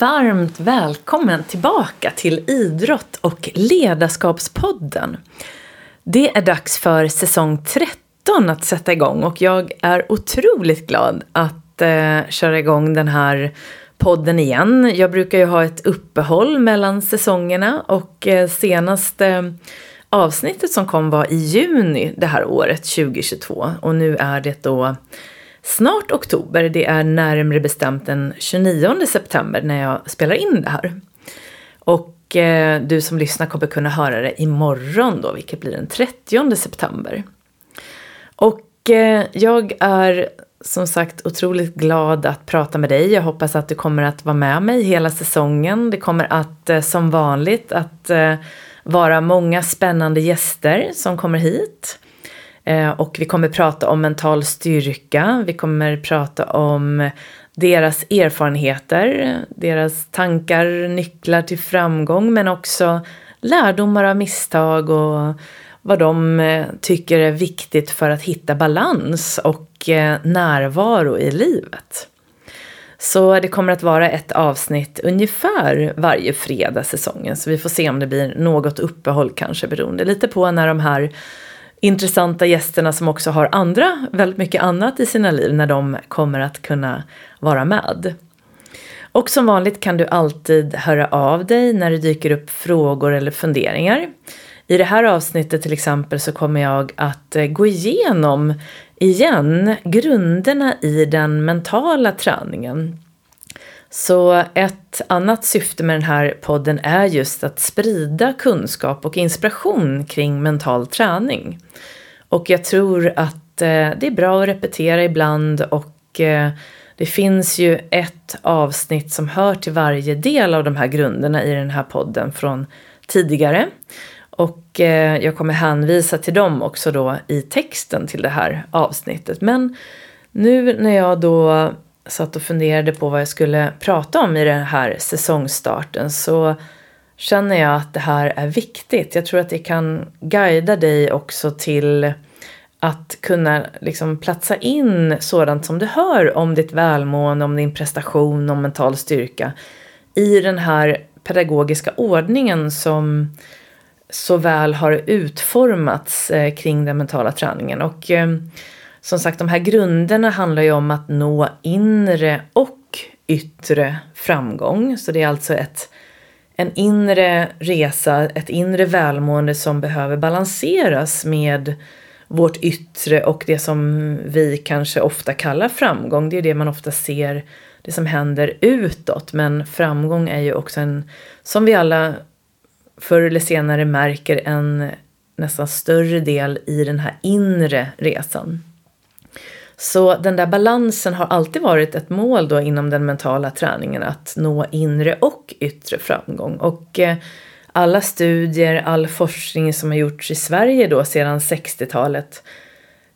varmt välkommen tillbaka till Idrott och ledarskapspodden. Det är dags för säsong 13 att sätta igång och jag är otroligt glad att eh, köra igång den här podden igen. Jag brukar ju ha ett uppehåll mellan säsongerna och eh, senaste eh, avsnittet som kom var i juni det här året, 2022. Och nu är det då snart oktober. Det är närmre bestämt den 29 september när jag spelar in det här. Och eh, du som lyssnar kommer kunna höra det imorgon då, vilket blir den 30 september. Och eh, jag är som sagt otroligt glad att prata med dig. Jag hoppas att du kommer att vara med mig hela säsongen. Det kommer att eh, som vanligt att eh, vara många spännande gäster som kommer hit. Eh, och vi kommer prata om mental styrka, vi kommer prata om deras erfarenheter, deras tankar, nycklar till framgång men också lärdomar av misstag och vad de eh, tycker är viktigt för att hitta balans och eh, närvaro i livet. Så det kommer att vara ett avsnitt ungefär varje fredag säsongen. Så vi får se om det blir något uppehåll kanske beroende lite på när de här intressanta gästerna som också har andra, väldigt mycket annat i sina liv när de kommer att kunna vara med. Och som vanligt kan du alltid höra av dig när det dyker upp frågor eller funderingar. I det här avsnittet till exempel så kommer jag att eh, gå igenom igen grunderna i den mentala träningen. Så ett annat syfte med den här podden är just att sprida kunskap och inspiration kring mental träning. Och jag tror att eh, det är bra att repetera ibland och eh, det finns ju ett avsnitt som hör till varje del av de här grunderna i den här podden från tidigare. Och eh, jag kommer hänvisa till dem också då i texten till det här avsnittet. Men nu när jag då satt och funderade på vad jag skulle prata om i den här säsongstarten så känner jag att det här är viktigt. Jag tror att det kan guida dig också till att kunna liksom platsa in sådant som du hör om ditt välmående, om din prestation, om mental styrka i den här pedagogiska ordningen som så väl har utformats eh, kring den mentala träningen. Och eh, som sagt, de här grunderna handlar ju om att nå inre och yttre framgång. Så det är alltså ett, en inre resa, ett inre välmående som behöver balanseras med vårt yttre och det som vi kanske ofta kallar framgång. Det är det man ofta ser, det som händer utåt. Men framgång är ju också en, som vi alla förr eller senare märker, en nästan större del i den här inre resan. Så den där balansen har alltid varit ett mål då inom den mentala träningen att nå inre och yttre framgång. Och eh, alla studier, all forskning som har gjorts i Sverige då sedan 60-talet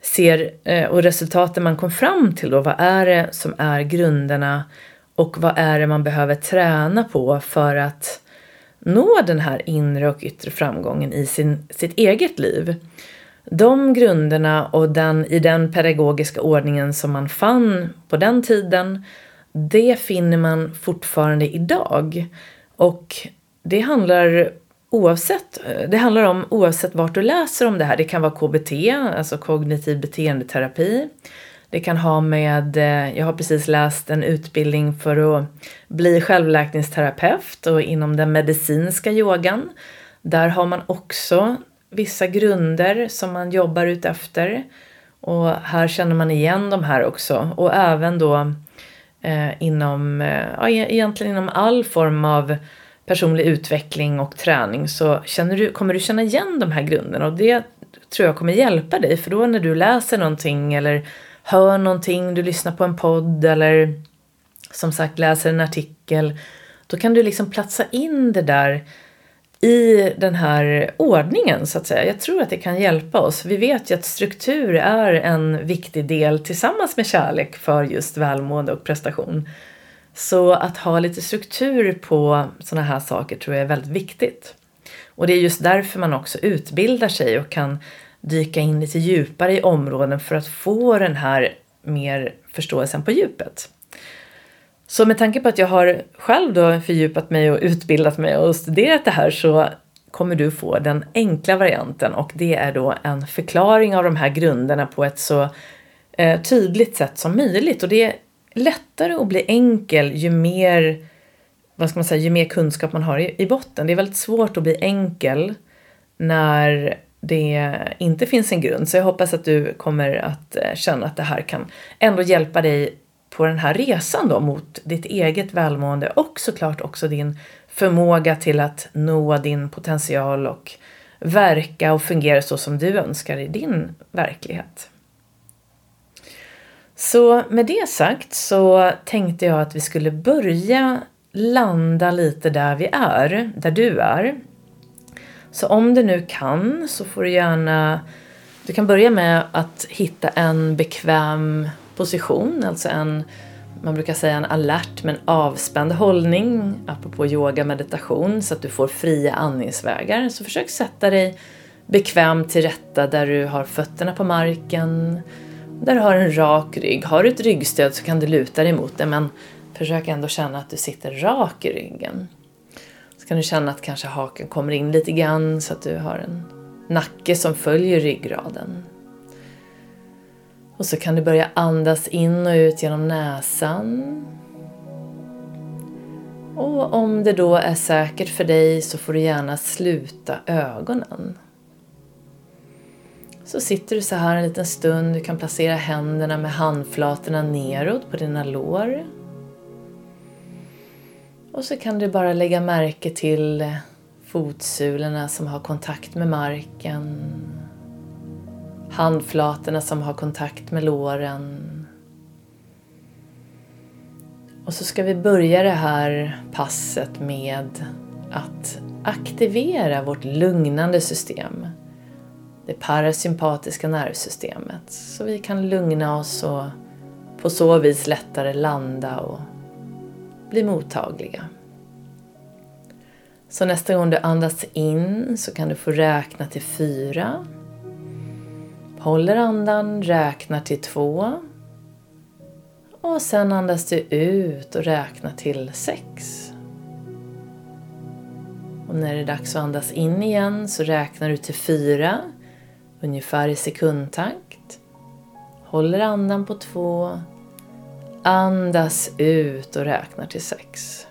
ser eh, och resultaten man kom fram till då, vad är det som är grunderna och vad är det man behöver träna på för att nå den här inre och yttre framgången i sin, sitt eget liv. De grunderna och den, i den pedagogiska ordningen som man fann på den tiden, det finner man fortfarande idag. Och det handlar oavsett, det handlar om oavsett vart du läser om det här. Det kan vara KBT, alltså kognitiv beteendeterapi. Det kan ha med, eh, jag har precis läst en utbildning för att bli självläkningsterapeut och inom den medicinska yogan. Där har man också vissa grunder som man jobbar ut efter. Och här känner man igen de här också. Och även då eh, inom, eh, ja, e-, egentligen inom all form av personlig utveckling och träning så känner du, kommer du känna igen de här grunderna. Och det tror jag kommer hjälpa dig. För då när du läser någonting eller hör någonting, du lyssnar på en podd eller som sagt läser en artikel. Då kan du liksom platsa in det där i den här ordningen så att säga. Jag tror att det kan hjälpa oss. Vi vet ju att struktur är en viktig del tillsammans med kärlek för just välmående och prestation. Så att ha lite struktur på sådana här saker tror jag är väldigt viktigt. Och det är just därför man också utbildar sig och kan dyka in lite djupare i områden för att få den här mer förståelsen på djupet. Så med tanke på att jag har själv då fördjupat mig och utbildat mig och studerat det här så kommer du få den enkla varianten och det är då en förklaring av de här grunderna på ett så eh, tydligt sätt som möjligt. Och det är lättare att bli enkel ju mer, vad ska man säga, ju mer kunskap man har i, i botten. Det är väldigt svårt att bli enkel när det inte finns en grund. Så jag hoppas att du kommer att eh, känna att det här kan ändå hjälpa dig på den här resan då mot ditt eget välmående och såklart också din förmåga till att nå din potential och verka och fungera så som du önskar i din verklighet. Så med det sagt så tänkte jag att vi skulle börja landa lite där vi är, där du är. Så om du nu kan så får du gärna, du kan börja med att hitta en bekväm position, alltså en, man brukar säga en alert men avspänd hållning, apropå yoga meditation, så att du får fria andningsvägar. Så försök sätta dig bekvämt till rätta där du har fötterna på marken, där du har en rak rygg. Har du ett ryggstöd så kan du luta dig mot det men försök ändå känna att du sitter rak i ryggen. Så kan du känna att kanske haken kommer in lite grann så att du har en nacke som följer ryggraden. Och så kan du börja andas in och ut genom näsan. Och om det då är säkert för dig så får du gärna sluta ögonen. Så sitter du så här en liten stund, du kan placera händerna med handflatorna neråt på dina lår. Och så kan du bara lägga märke till fotsulorna som har kontakt med marken. Handflatorna som har kontakt med låren. Och så ska vi börja det här passet med att aktivera vårt lugnande system det parasympatiska nervsystemet. Så vi kan lugna oss och på så vis lättare landa och bli mottagliga. Så nästa gång du andas in så kan du få räkna till fyra. Håller andan, räknar till två. Och sen andas du ut och räknar till sex. Och när det är dags att andas in igen så räknar du till fyra ungefär i sekundtakt. Håller andan på två. Andas ut och räknar till sex.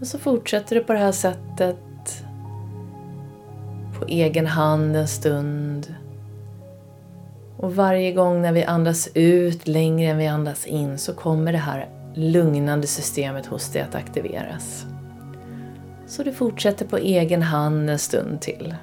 Och så fortsätter du på det här sättet på egen hand en stund. Och varje gång när vi andas ut längre än vi andas in så kommer det här lugnande systemet hos dig att aktiveras. Så du fortsätter på egen hand en stund till.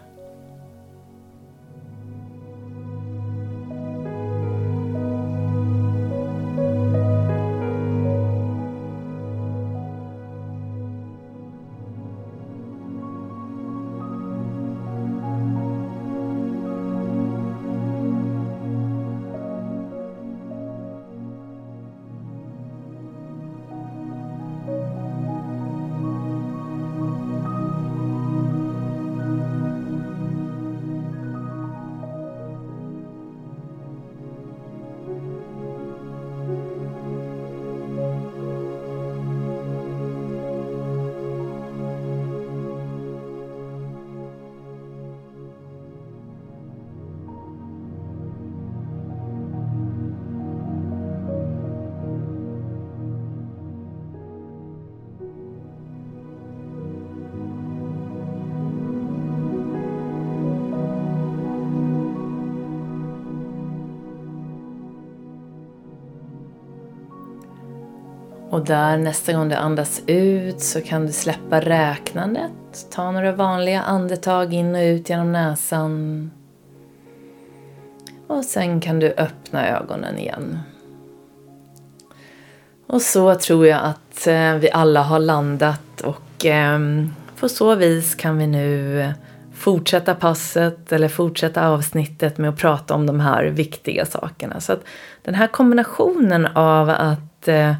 Och där nästa gång du andas ut så kan du släppa räknandet. Ta några vanliga andetag in och ut genom näsan. Och sen kan du öppna ögonen igen. Och så tror jag att eh, vi alla har landat och ehm, på så vis kan vi nu fortsätta passet eller fortsätta avsnittet med att prata om de här viktiga sakerna. Så att den här kombinationen av att eh,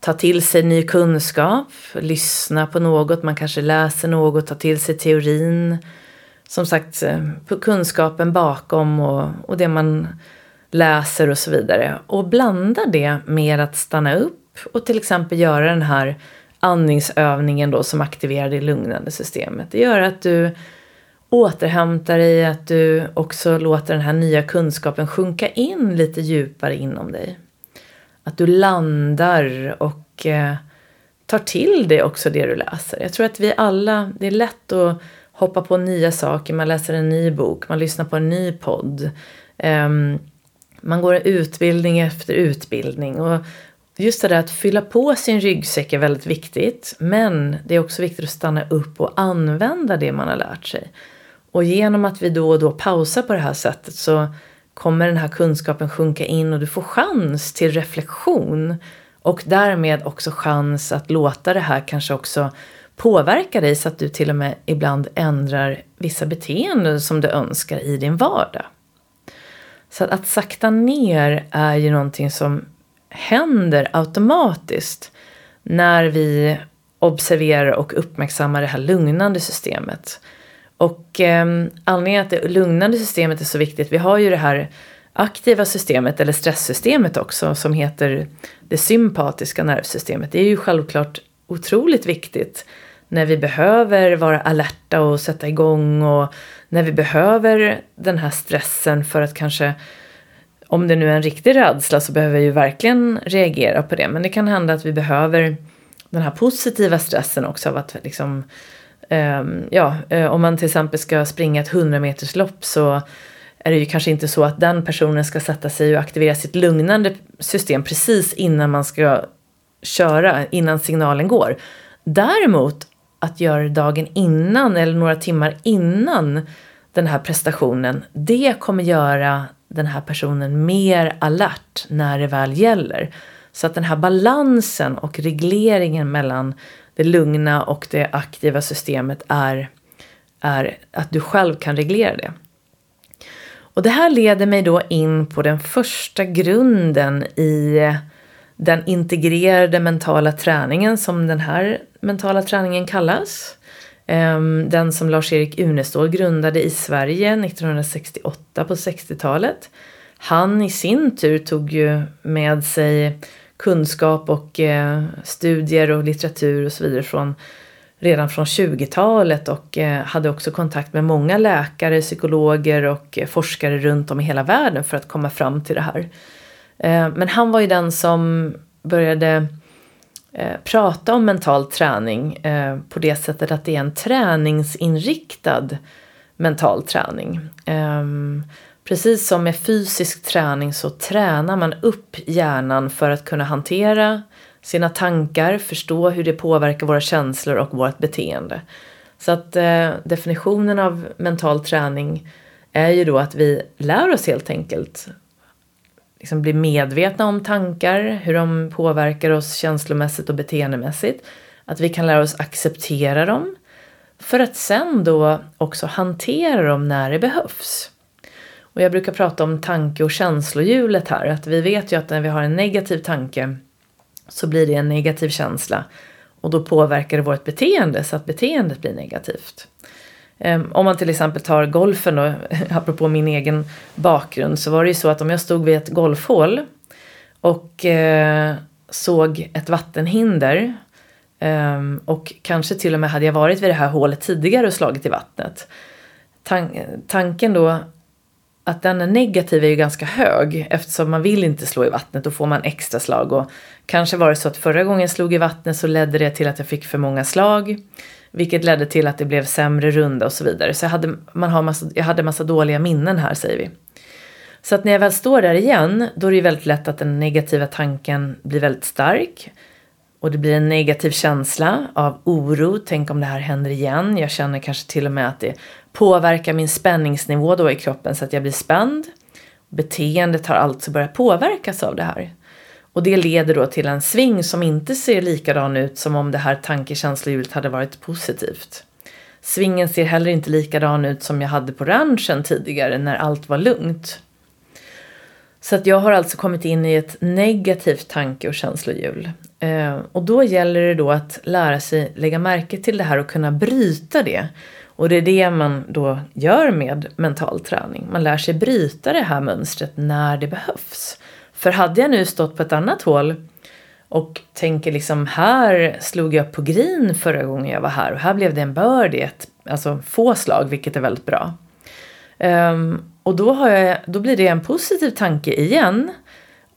ta till sig ny kunskap, lyssna på något, man kanske läser något, ta till sig teorin. Som sagt, på kunskapen bakom och, och det man läser och så vidare. Och blanda det med att stanna upp och till exempel göra den här andningsövningen då som aktiverar det lugnande systemet. Det gör att du återhämtar dig, att du också låter den här nya kunskapen sjunka in lite djupare inom dig. Att du landar och eh, tar till dig också det du läser. Jag tror att vi alla, det är lätt att hoppa på nya saker, man läser en ny bok, man lyssnar på en ny podd. Um, man går utbildning efter utbildning. Och just det där att fylla på sin ryggsäck är väldigt viktigt. Men det är också viktigt att stanna upp och använda det man har lärt sig. Och genom att vi då och då pausar på det här sättet så kommer den här kunskapen sjunka in och du får chans till reflektion. Och därmed också chans att låta det här kanske också påverka dig så att du till och med ibland ändrar vissa beteenden som du önskar i din vardag. Så att, att sakta ner är ju någonting som händer automatiskt när vi observerar och uppmärksammar det här lugnande systemet. Och eh, anledningen att det lugnande systemet är så viktigt, vi har ju det här aktiva systemet eller stresssystemet också som heter det sympatiska nervsystemet. Det är ju självklart otroligt viktigt när vi behöver vara alerta och sätta igång och när vi behöver den här stressen för att kanske om det nu är en riktig rädsla så behöver vi ju verkligen reagera på det. Men det kan hända att vi behöver den här positiva stressen också av att liksom Ehm, ja, eh, om man till exempel ska springa ett 100 meters lopp så är det ju kanske inte så att den personen ska sätta sig och aktivera sitt lugnande system precis innan man ska köra, innan signalen går. Däremot att göra det dagen innan eller några timmar innan den här prestationen, det kommer göra den här personen mer alert när det väl gäller. Så att den här balansen och regleringen mellan det lugna och det aktiva systemet är, är att du själv kan reglera det. Och det här leder mig då in på den första grunden i den integrerade mentala träningen som den här mentala träningen kallas. Ehm, den som Lars-Erik Unestål grundade i Sverige 1968 på 60-talet. Han i sin tur tog ju med sig kunskap och eh, studier och litteratur och så vidare från redan från 20-talet och eh, hade också kontakt med många läkare, psykologer och eh, forskare runt om i hela världen för att komma fram till det här. Eh, men han var ju den som började Eh, prata om mental träning eh, på det sättet att det är en träningsinriktad mental träning. Ehm, Precis som med fysisk träning så tränar man upp hjärnan för att kunna hantera sina tankar, förstå hur det påverkar våra känslor och vårt beteende. Så att eh, definitionen av mental träning är ju då att vi lär oss helt enkelt liksom bli medvetna om tankar, hur de påverkar oss känslomässigt och beteendemässigt. Att vi kan lära oss acceptera dem. För att sen då också hantera dem när det behövs. Och jag brukar prata om tanke och känslohjulet här. Att vi vet ju att när vi har en negativ tanke så blir det en negativ känsla. Och då påverkar det vårt beteende så att beteendet blir negativt. Ehm, om man till exempel tar golfen då, apropå min egen bakgrund, så var det ju så att om jag stod vid ett golfhål och eh, såg ett vattenhinder eh, och kanske till och med hade jag varit vid det här hålet tidigare och slagit i vattnet. Tan tanken då att den är negativ är ju ganska hög eftersom man vill inte slå i vattnet, då får man extra slag. Och kanske var det så att förra gången jag slog i vattnet så ledde det till att jag fick för många slag. Vilket ledde till att det blev sämre runda och så vidare. Så jag hade, man har massa, jag hade massa dåliga minnen här säger vi. Så att när jag väl står där igen, då är det väldigt lätt att den negativa tanken blir väldigt stark. Och det blir en negativ känsla av oro. Tänk om det här händer igen. Jag känner kanske till och med att det påverkar min spänningsnivå då i kroppen så att jag blir spänd. Beteendet har alltså börjat påverkas av det här. Och det leder då till en sving som inte ser likadan ut som om det här tankekänslohjulet hade varit positivt. Svingen ser heller inte likadan ut som jag hade på ranchen tidigare när allt var lugnt. Så att jag har alltså kommit in i ett negativt tanke och känslohjul. Eh, och då gäller det då att lära sig lägga märke till det här och kunna bryta det. Och det är det man då gör med mental träning. Man lär sig bryta det här mönstret när det behövs. För hade jag nu stått på ett annat hål och tänker liksom här slog jag på green förra gången jag var här och här blev det en birdie, ett, alltså få slag vilket är väldigt bra. Um, och då, har jag, då blir det en positiv tanke igen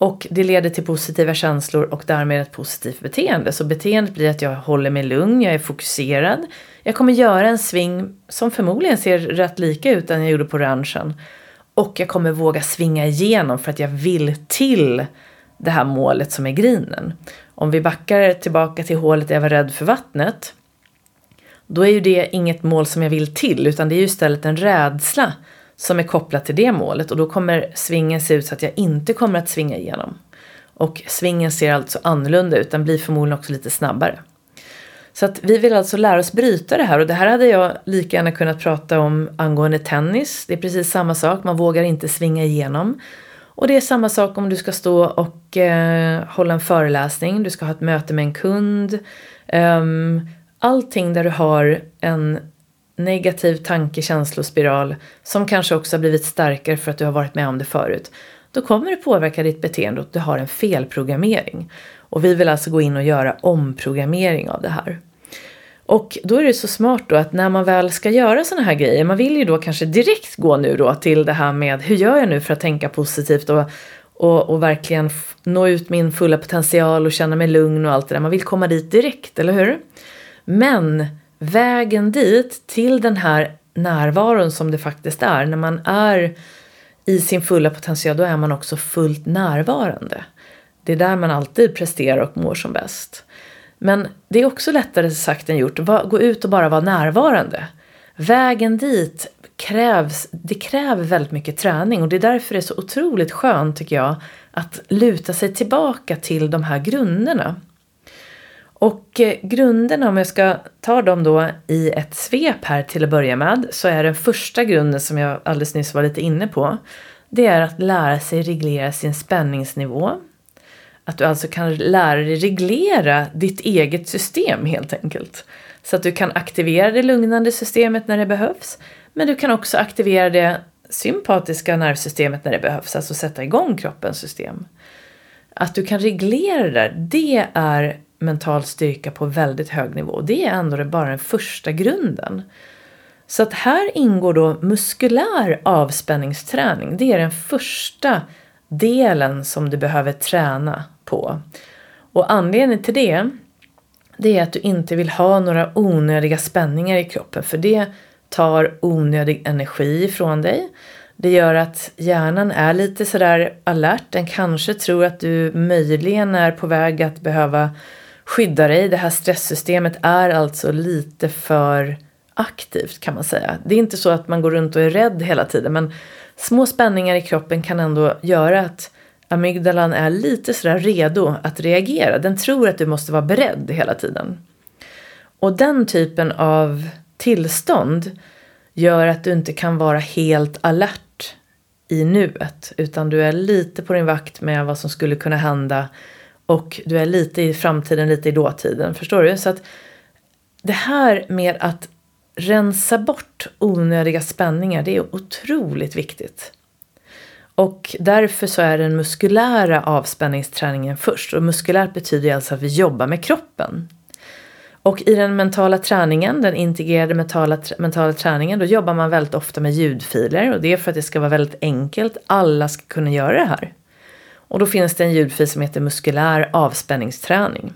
och det leder till positiva känslor och därmed ett positivt beteende. Så beteendet blir att jag håller mig lugn, jag är fokuserad. Jag kommer göra en sving som förmodligen ser rätt lika ut den jag gjorde på ranchen. Och jag kommer våga svinga igenom för att jag vill till det här målet som är grinen. Om vi backar tillbaka till hålet där jag var rädd för vattnet. Då är ju det inget mål som jag vill till utan det är ju istället en rädsla som är kopplat till det målet och då kommer svingen se ut så att jag inte kommer att svinga igenom. Och svingen ser alltså annorlunda ut, den blir förmodligen också lite snabbare. Så att vi vill alltså lära oss bryta det här och det här hade jag lika gärna kunnat prata om angående tennis. Det är precis samma sak, man vågar inte svinga igenom. Och det är samma sak om du ska stå och eh, hålla en föreläsning, du ska ha ett möte med en kund. Um, allting där du har en negativ tanke känslospiral som kanske också har blivit starkare för att du har varit med om det förut. Då kommer det påverka ditt beteende och du har en felprogrammering. Och vi vill alltså gå in och göra omprogrammering av det här. Och då är det så smart då att när man väl ska göra sådana här grejer, man vill ju då kanske direkt gå nu då till det här med hur gör jag nu för att tänka positivt och, och, och verkligen nå ut min fulla potential och känna mig lugn och allt det där. Man vill komma dit direkt, eller hur? Men vägen dit till den här närvaron som det faktiskt är, när man är i sin fulla potential, då är man också fullt närvarande. Det är där man alltid presterar och mår som bäst. Men det är också lättare sagt än gjort. Gå ut och bara vara närvarande. Vägen dit krävs, det kräver väldigt mycket träning och det är därför det är så otroligt skönt tycker jag att luta sig tillbaka till de här grunderna. Och eh, grunderna, om jag ska ta dem då i ett svep här till att börja med, så är den första grunden som jag alldeles nyss var lite inne på, det är att lära sig reglera sin spänningsnivå. Att du alltså kan lära dig reglera ditt eget system helt enkelt. Så att du kan aktivera det lugnande systemet när det behövs, men du kan också aktivera det sympatiska nervsystemet när det behövs, alltså sätta igång kroppens system. Att du kan reglera det där, det är mental styrka på väldigt hög nivå. Det är ändå bara den första grunden. Så att här ingår då muskulär avspänningsträning. Det är den första delen som du behöver träna på. Och anledningen till det, det är att du inte vill ha några onödiga spänningar i kroppen för det tar onödig energi ifrån dig. Det gör att hjärnan är lite sådär alert. Den kanske tror att du möjligen är på väg att behöva skydda dig. Det här stresssystemet är alltså lite för aktivt kan man säga. Det är inte så att man går runt och är rädd hela tiden men små spänningar i kroppen kan ändå göra att amygdalan är lite sådär redo att reagera. Den tror att du måste vara beredd hela tiden. Och den typen av tillstånd gör att du inte kan vara helt alert i nuet utan du är lite på din vakt med vad som skulle kunna hända och du är lite i framtiden, lite i dåtiden. Förstår du? Så att det här med att rensa bort onödiga spänningar, det är otroligt viktigt. Och därför så är den muskulära avspänningsträningen först. Och muskulärt betyder alltså att vi jobbar med kroppen. Och i den mentala träningen, den integrerade mentala, mentala träningen, då jobbar man väldigt ofta med ljudfiler. Och det är för att det ska vara väldigt enkelt. Alla ska kunna göra det här. Och då finns det en ljudfil som heter muskulär avspänningsträning.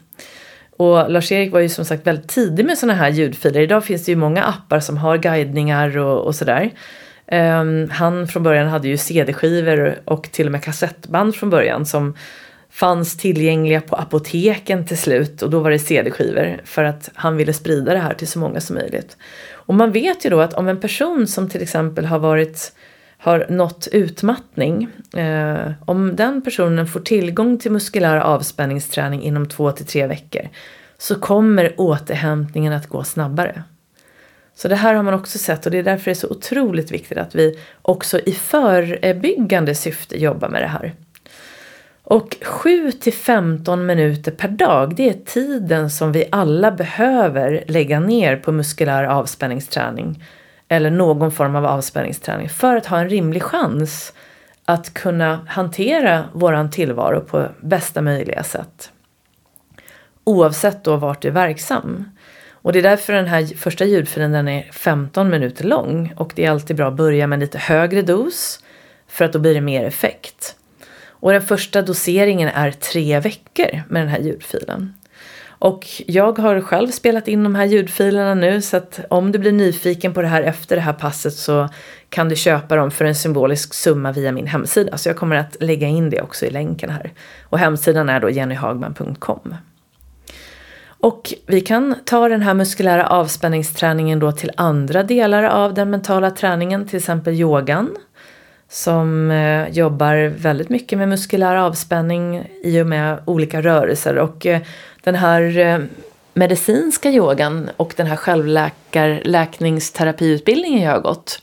Och Lars-Erik var ju som sagt väldigt tidig med sådana här ljudfiler. Idag finns det ju många appar som har guidningar och, och sådär. Um, han från början hade ju CD-skivor och till och med kassettband från början som fanns tillgängliga på apoteken till slut och då var det CD-skivor för att han ville sprida det här till så många som möjligt. Och man vet ju då att om en person som till exempel har varit har nått utmattning. Eh, om den personen får tillgång till muskulär avspänningsträning inom två till tre veckor så kommer återhämtningen att gå snabbare. Så det här har man också sett och det är därför det är så otroligt viktigt att vi också i förebyggande syfte jobbar med det här. Och 7 till 15 minuter per dag, det är tiden som vi alla behöver lägga ner på muskulär avspänningsträning eller någon form av avspänningsträning för att ha en rimlig chans att kunna hantera våran tillvaro på bästa möjliga sätt. Oavsett då vart du är verksam. Och det är därför den här första ljudfilen den är 15 minuter lång och det är alltid bra att börja med en lite högre dos för att då blir det mer effekt. Och den första doseringen är tre veckor med den här ljudfilen. Och jag har själv spelat in de här ljudfilerna nu så att om du blir nyfiken på det här efter det här passet så kan du köpa dem för en symbolisk summa via min hemsida. Så jag kommer att lägga in det också i länken här. Och hemsidan är då jennyhagman.com. Och vi kan ta den här muskulära avspänningsträningen då till andra delar av den mentala träningen, till exempel yogan som eh, jobbar väldigt mycket med muskulär avspänning i och med olika rörelser. Och eh, den här eh, medicinska yogan och den här självläkningsterapiutbildningen jag har gått.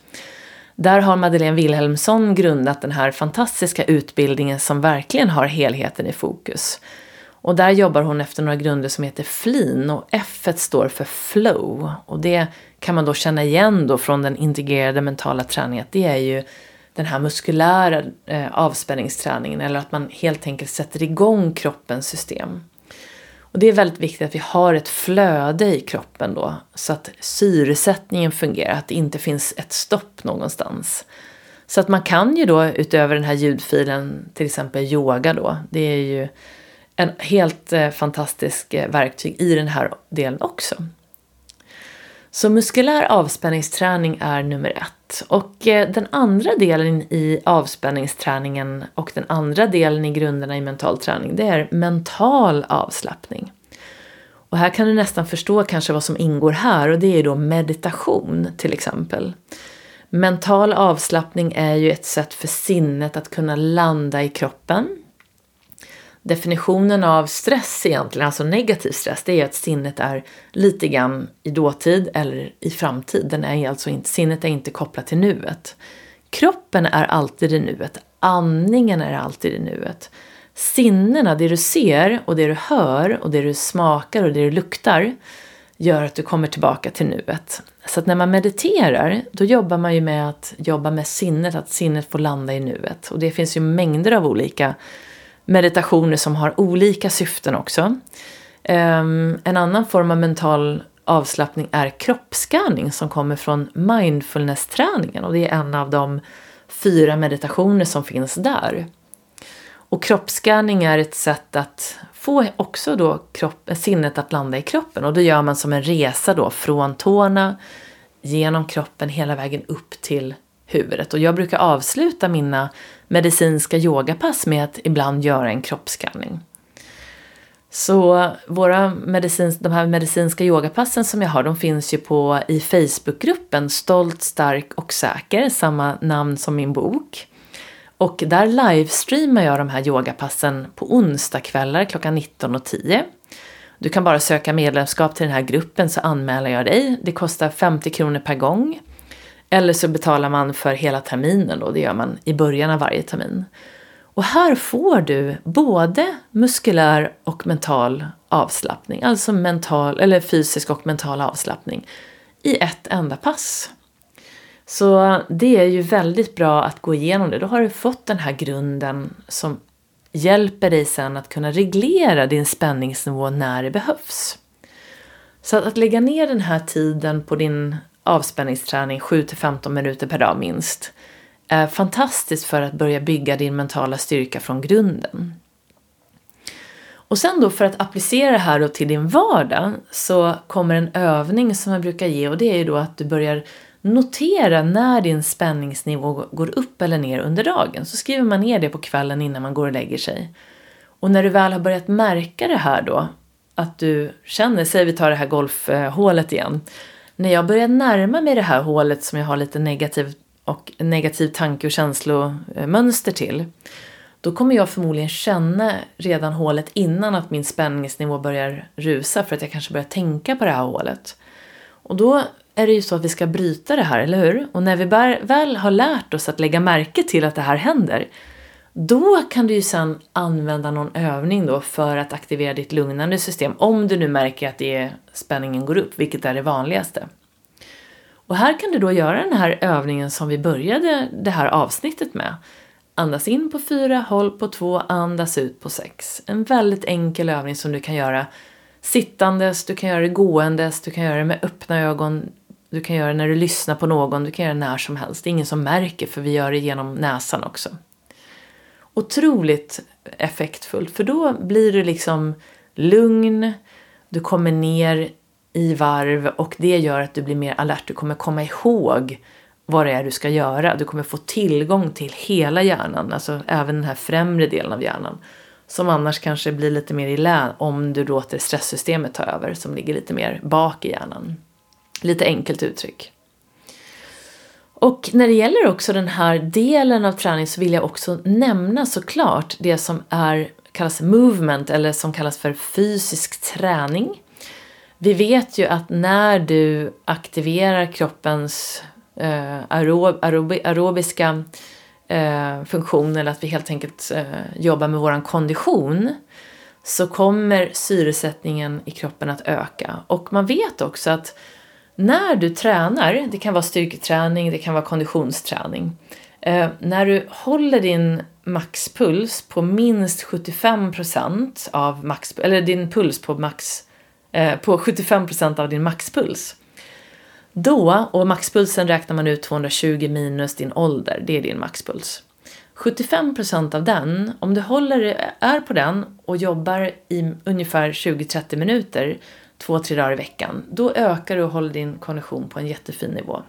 Där har Madeleine Wilhelmsson grundat den här fantastiska utbildningen som verkligen har helheten i fokus. Och där jobbar hon efter några grunder som heter FLIN och F står för flow. Och det kan man då känna igen då från den integrerade mentala träningen. Det är ju den här muskulära eh, avspänningsträningen eller att man helt enkelt sätter igång kroppens system. Och det är väldigt viktigt att vi har ett flöde i kroppen då så att syresättningen fungerar, att det inte finns ett stopp någonstans. Så att man kan ju då utöver den här ljudfilen till exempel yoga då, det är ju en helt eh, fantastisk eh, verktyg i den här delen också. Så muskulär avspänningsträning är nummer ett. Och eh, den andra delen i avspänningsträningen och den andra delen i grunderna i mental träning det är mental avslappning. Och här kan du nästan förstå kanske vad som ingår här och det är då meditation till exempel. Mental avslappning är ju ett sätt för sinnet att kunna landa i kroppen definitionen av stress egentligen, alltså negativ stress, det är att sinnet är lite grann i dåtid eller i framtid. Den är alltså inte, sinnet är inte kopplat till nuet. Kroppen är alltid i nuet. Andningen är alltid i nuet. Sinnena, det du ser och det du hör och det du smakar och det du luktar gör att du kommer tillbaka till nuet. Så att när man mediterar, då jobbar man ju med att jobba med sinnet, att sinnet får landa i nuet. Och det finns ju mängder av olika meditationer som har olika syften också. Ehm, en annan form av mental avslappning är kroppsskanning som kommer från mindfulness-träningen och det är en av de fyra meditationer som finns där. Och kroppsskanning är ett sätt att få också då kropp, sinnet att landa i kroppen och det gör man som en resa då från tårna genom kroppen hela vägen upp till huvudet. Och jag brukar avsluta mina medicinska yogapass med att ibland göra en kroppsskanning. Så våra medicins, de här medicinska yogapassen som jag har, de finns ju på i Facebookgruppen Stolt, stark och säker, samma namn som min bok. Och där livestreamar jag de här yogapassen på onsdagskvällar klockan 19.10. Du kan bara söka medlemskap till den här gruppen så anmäler jag dig. Det kostar 50 kronor per gång. Eller så betalar man för hela terminen då, det gör man i början av varje termin. Och här får du både muskulär och mental avslappning, alltså mental, eller fysisk och mental avslappning i ett enda pass. Så det är ju väldigt bra att gå igenom det. Då har du fått den här grunden som hjälper dig sen att kunna reglera din spänningsnivå när det behövs. Så att, att lägga ner den här tiden på din avspänningsträning 7-15 minuter per dag minst är fantastiskt för att börja bygga din mentala styrka från grunden. Och sen då för att applicera det här då till din vardag så kommer en övning som jag brukar ge och det är ju då att du börjar notera när din spänningsnivå går upp eller ner under dagen. Så skriver man ner det på kvällen innan man går och lägger sig. Och när du väl har börjat märka det här då, att du känner, säg vi tar det här golfhålet igen, när jag börjar närma mig det här hålet som jag har lite negativ, och negativ tanke och känslomönster till, då kommer jag förmodligen känna redan hålet innan att min spänningsnivå börjar rusa för att jag kanske börjar tänka på det här hålet. Och då är det ju så att vi ska bryta det här, eller hur? Och när vi väl har lärt oss att lägga märke till att det här händer, då kan du ju sen använda någon övning då för att aktivera ditt lugnande system om du nu märker att det är, spänningen går upp, vilket är det vanligaste. Och här kan du då göra den här övningen som vi började det här avsnittet med. Andas in på fyra, håll på två, andas ut på sex. En väldigt enkel övning som du kan göra sittandes, du kan göra det gåendes, du kan göra det med öppna ögon, du kan göra det när du lyssnar på någon, du kan göra det när som helst. Det är ingen som märker för vi gör det genom näsan också. Otroligt effektfullt för då blir du liksom lugn, du kommer ner i varv och det gör att du blir mer alert. Du kommer komma ihåg vad det är du ska göra. Du kommer få tillgång till hela hjärnan, alltså även den här främre delen av hjärnan. Som annars kanske blir lite mer i län om du låter stresssystemet ta över som ligger lite mer bak i hjärnan. Lite enkelt uttryck. Och när det gäller också den här delen av träning så vill jag också nämna såklart det som är, kallas movement eller som kallas för fysisk träning. Vi vet ju att när du aktiverar kroppens eh, aerob aerob aerobiska eh, funktion eller att vi helt enkelt eh, jobbar med våran kondition så kommer syresättningen i kroppen att öka. Och man vet också att när du tränar, det kan vara styrketräning, det kan vara konditionsträning, eh, när du håller din maxpuls på minst 75% av max, eller din puls på max, eh, på 75% av din maxpuls. Då, och maxpulsen räknar man ut 220 minus din ålder, det är din maxpuls. 75% av den, om du håller, är på den och jobbar i ungefär 20-30 minuter två, tre dagar i veckan, då ökar du och håller din kondition på en jättefin nivå.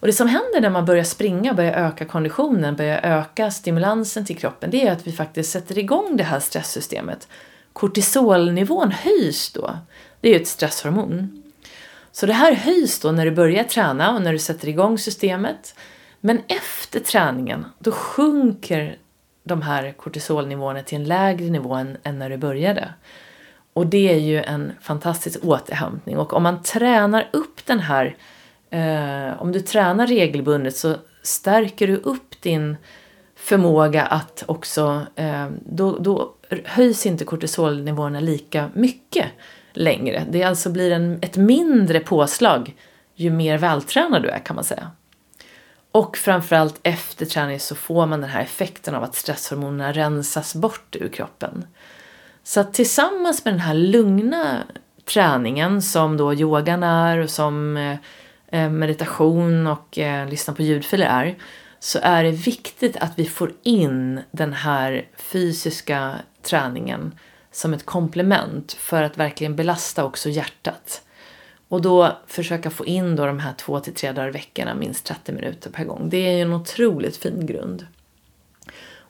Och det som händer när man börjar springa, börjar öka konditionen, börjar öka stimulansen till kroppen, det är att vi faktiskt sätter igång det här stresssystemet. Kortisolnivån höjs då. Det är ju ett stresshormon. Så det här höjs då när du börjar träna och när du sätter igång systemet. Men efter träningen, då sjunker de här kortisolnivåerna till en lägre nivå än, än när du började. Och det är ju en fantastisk återhämtning. Och om man tränar upp den här, eh, om du tränar regelbundet så stärker du upp din förmåga att också, eh, då, då höjs inte kortisolnivåerna lika mycket längre. Det alltså blir en, ett mindre påslag ju mer vältränad du är kan man säga. Och framförallt efter träning så får man den här effekten av att stresshormonerna rensas bort ur kroppen. Så att tillsammans med den här lugna träningen som då yogan är och som eh, eh, meditation och eh, lyssna på ljudfiler är så är det viktigt att vi får in den här fysiska träningen som ett komplement för att verkligen belasta också hjärtat. Och då försöka få in då de här två till tre dagar i veckan, minst 30 minuter per gång. Det är ju en otroligt fin grund.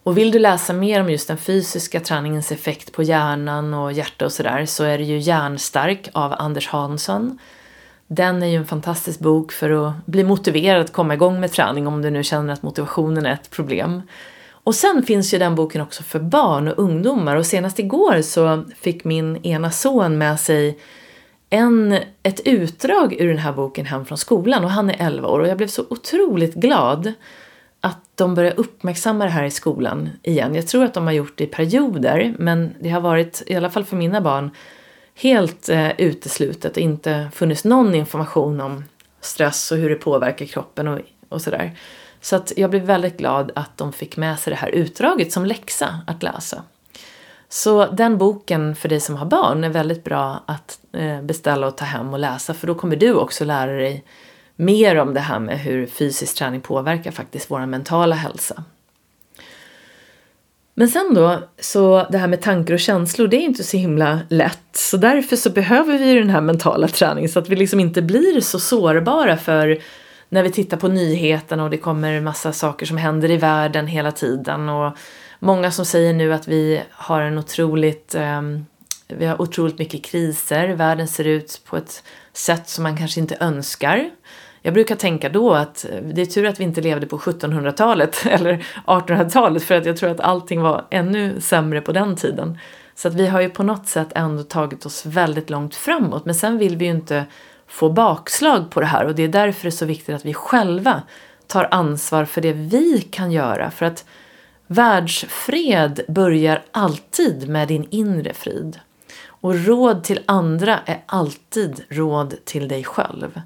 Och vill du läsa mer om just den fysiska träningens effekt på hjärnan och hjärta och sådär så är det ju Hjärnstark av Anders Hansson. Den är ju en fantastisk bok för att bli motiverad att komma igång med träning om du nu känner att motivationen är ett problem. Och sen finns ju den boken också för barn och ungdomar och senast igår så fick min ena son med sig en, ett utdrag ur den här boken hem från skolan och han är 11 år och jag blev så otroligt glad att de börjar uppmärksamma det här i skolan igen. Jag tror att de har gjort det i perioder men det har varit, i alla fall för mina barn, helt eh, uteslutet och inte funnits någon information om stress och hur det påverkar kroppen och, och sådär. Så att jag blev väldigt glad att de fick med sig det här utdraget som läxa att läsa. Så den boken för dig som har barn är väldigt bra att eh, beställa och ta hem och läsa för då kommer du också lära dig mer om det här med hur fysisk träning påverkar faktiskt vår mentala hälsa. Men sen då, så det här med tankar och känslor, det är inte så himla lätt. Så därför så behöver vi den här mentala träningen så att vi liksom inte blir så sårbara för när vi tittar på nyheterna och det kommer massa saker som händer i världen hela tiden och många som säger nu att vi har en otroligt ehm, vi har otroligt mycket kriser, världen ser ut på ett sätt som man kanske inte önskar. Jag brukar tänka då att eh, det är tur att vi inte levde på 1700-talet eller 1800-talet för att jag tror att allting var ännu sämre på den tiden. Så att vi har ju på något sätt ändå tagit oss väldigt långt framåt men sen vill vi ju inte få bakslag på det här och det är därför det är så viktigt att vi själva tar ansvar för det vi kan göra. För att Världsfred börjar alltid med din inre frid. Och råd till andra är alltid råd till dig själv.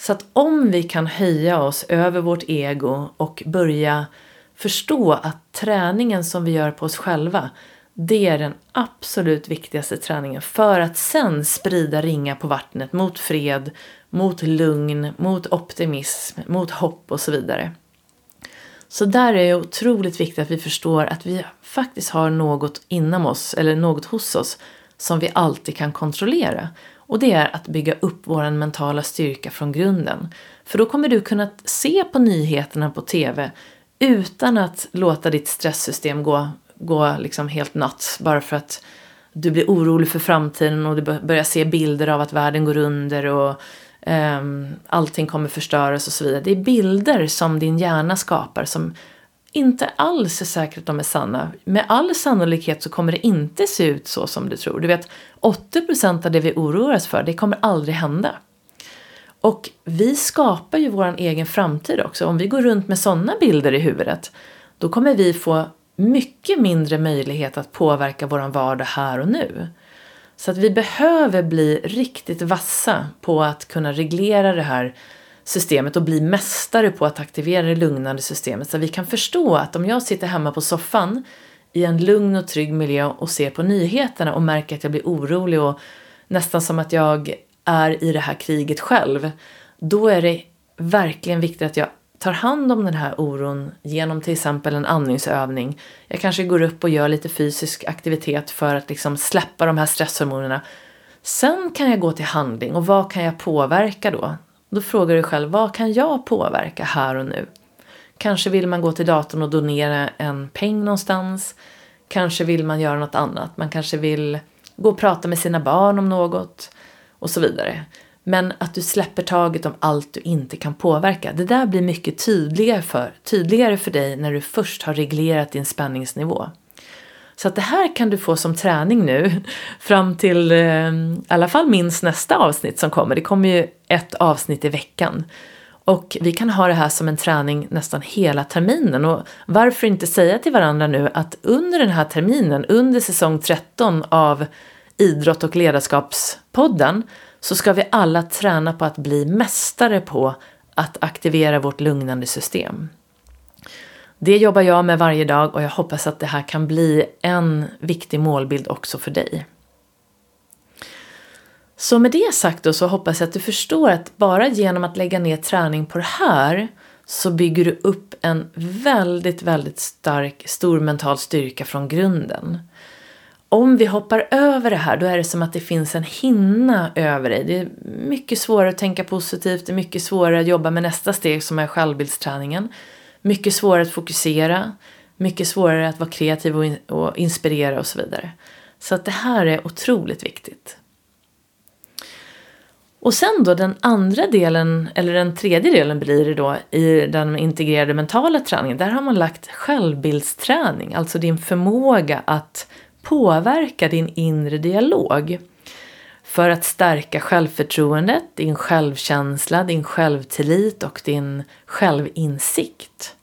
Så att om vi kan höja oss över vårt ego och börja förstå att träningen som vi gör på oss själva det är den absolut viktigaste träningen för att sen sprida ringar på vattnet mot fred, mot lugn, mot optimism, mot hopp och så vidare. Så där är det otroligt viktigt att vi förstår att vi faktiskt har något inom oss, eller något hos oss, som vi alltid kan kontrollera. Och det är att bygga upp vår mentala styrka från grunden. För då kommer du kunna se på nyheterna på TV utan att låta ditt stresssystem gå, gå liksom helt nuts bara för att du blir orolig för framtiden och du börjar se bilder av att världen går under och um, allting kommer förstöras och så vidare. Det är bilder som din hjärna skapar som inte alls är säkert att de är sanna. Med all sannolikhet så kommer det inte se ut så som du tror. Du vet, 80% av det vi oroar oss för, det kommer aldrig hända. Och vi skapar ju vår egen framtid också. Om vi går runt med sådana bilder i huvudet, då kommer vi få mycket mindre möjlighet att påverka vår vardag här och nu. Så att vi behöver bli riktigt vassa på att kunna reglera det här systemet och bli mästare på att aktivera det lugnande systemet. Så att vi kan förstå att om jag sitter hemma på soffan i en lugn och trygg miljö och ser på nyheterna och märker att jag blir orolig och nästan som att jag är i det här kriget själv. Då är det verkligen viktigt att jag tar hand om den här oron genom till exempel en andningsövning. Jag kanske går upp och gör lite fysisk aktivitet för att liksom släppa de här stresshormonerna. Sen kan jag gå till handling och vad kan jag påverka då? Då frågar du själv, vad kan jag påverka här och nu? Kanske vill man gå till datorn och donera en peng någonstans. Kanske vill man göra något annat. Man kanske vill gå och prata med sina barn om något och så vidare. Men att du släpper taget om allt du inte kan påverka. Det där blir mycket tydligare för, tydligare för dig när du först har reglerat din spänningsnivå. Så att det här kan du få som träning nu fram till eh, i alla fall minst nästa avsnitt som kommer. Det kommer ju ett avsnitt i veckan. Och vi kan ha det här som en träning nästan hela terminen. Och varför inte säga till varandra nu att under den här terminen, under säsong 13 av Idrott och ledarskapspodden, så ska vi alla träna på att bli mästare på att aktivera vårt lugnande system. Det jobbar jag med varje dag och jag hoppas att det här kan bli en viktig målbild också för dig. Så med det sagt då så hoppas jag att du förstår att bara genom att lägga ner träning på det här så bygger du upp en väldigt, väldigt stark, stor mental styrka från grunden. Om vi hoppar över det här då är det som att det finns en hinna över dig. Det är mycket svårare att tänka positivt, det är mycket svårare att jobba med nästa steg som är självbildsträningen. Mycket svårare att fokusera, mycket svårare att vara kreativ och, in och inspirera och så vidare. Så att det här är otroligt viktigt. Och sen då den andra delen, eller den tredje delen blir det då i den integrerade mentala träningen. Där har man lagt självbildsträning, alltså din förmåga att påverka din inre dialog. För att stärka självförtroendet, din självkänsla, din självtillit och din självinsikt.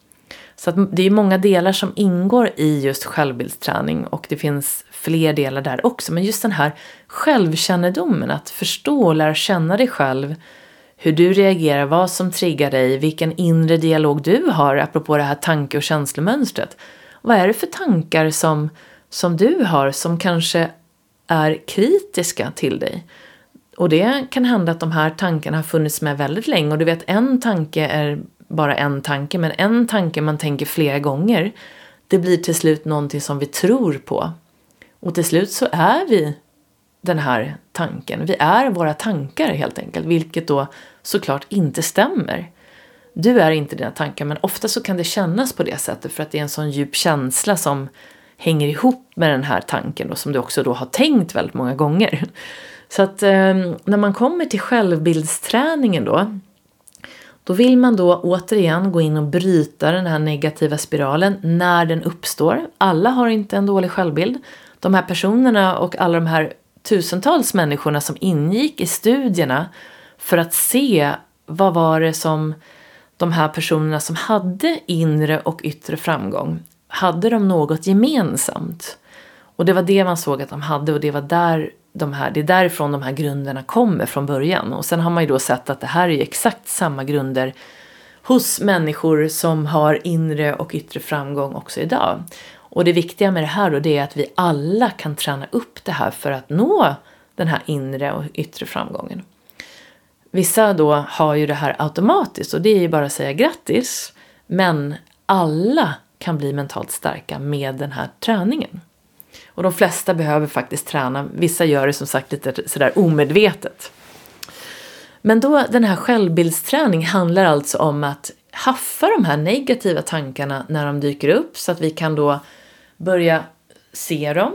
Så det är många delar som ingår i just självbildsträning och det finns fler delar där också. Men just den här självkännedomen, att förstå och lära känna dig själv, hur du reagerar, vad som triggar dig, vilken inre dialog du har apropå det här tanke och känslomönstret. Vad är det för tankar som, som du har som kanske är kritiska till dig? Och det kan hända att de här tankarna har funnits med väldigt länge och du vet en tanke är bara en tanke, men en tanke man tänker flera gånger, det blir till slut någonting som vi tror på. Och till slut så är vi den här tanken. Vi är våra tankar helt enkelt, vilket då såklart inte stämmer. Du är inte dina tankar, men ofta så kan det kännas på det sättet för att det är en sån djup känsla som hänger ihop med den här tanken och som du också då har tänkt väldigt många gånger. Så att eh, när man kommer till självbildsträningen då, då vill man då återigen gå in och bryta den här negativa spiralen när den uppstår. Alla har inte en dålig självbild. De här personerna och alla de här tusentals människorna som ingick i studierna för att se vad var det som de här personerna som hade inre och yttre framgång hade de något gemensamt? Och det var det man såg att de hade och det var där de här, det är därifrån de här grunderna kommer från början. Och sen har man ju då sett att det här är exakt samma grunder hos människor som har inre och yttre framgång också idag. Och det viktiga med det här då det är att vi alla kan träna upp det här för att nå den här inre och yttre framgången. Vissa då har ju det här automatiskt och det är ju bara att säga grattis. Men alla kan bli mentalt starka med den här träningen. Och de flesta behöver faktiskt träna. Vissa gör det som sagt lite sådär omedvetet. Men då den här självbildsträning handlar alltså om att haffa de här negativa tankarna när de dyker upp så att vi kan då börja se dem,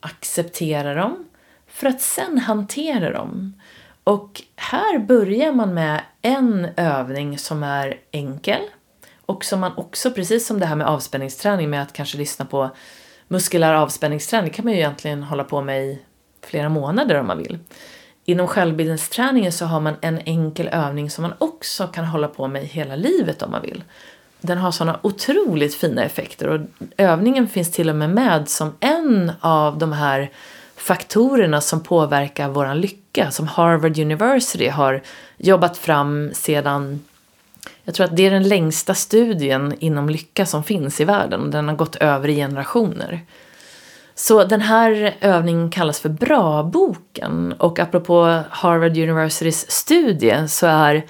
acceptera dem för att sen hantera dem. Och här börjar man med en övning som är enkel och som man också, precis som det här med avspänningsträning med att kanske lyssna på muskulär avspänningsträning kan man ju egentligen hålla på med i flera månader om man vill. Inom självbildningsträningen så har man en enkel övning som man också kan hålla på med hela livet om man vill. Den har sådana otroligt fina effekter och övningen finns till och med med som en av de här faktorerna som påverkar vår lycka som Harvard University har jobbat fram sedan jag tror att det är den längsta studien inom lycka som finns i världen och den har gått över i generationer. Så den här övningen kallas för Bra-boken och apropå Harvard Universitys studie så är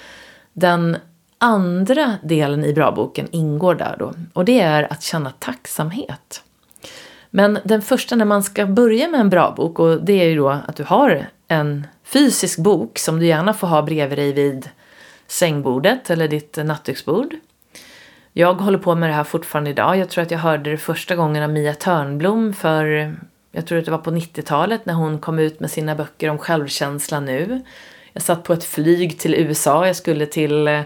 den andra delen i Bra-boken ingår där då och det är att känna tacksamhet. Men den första när man ska börja med en bra bok och det är ju då att du har en fysisk bok som du gärna får ha bredvid dig vid sängbordet eller ditt nattduksbord. Jag håller på med det här fortfarande idag. Jag tror att jag hörde det första gången av Mia Törnblom för, jag tror att det var på 90-talet när hon kom ut med sina böcker om självkänsla nu. Jag satt på ett flyg till USA. Jag skulle till eh,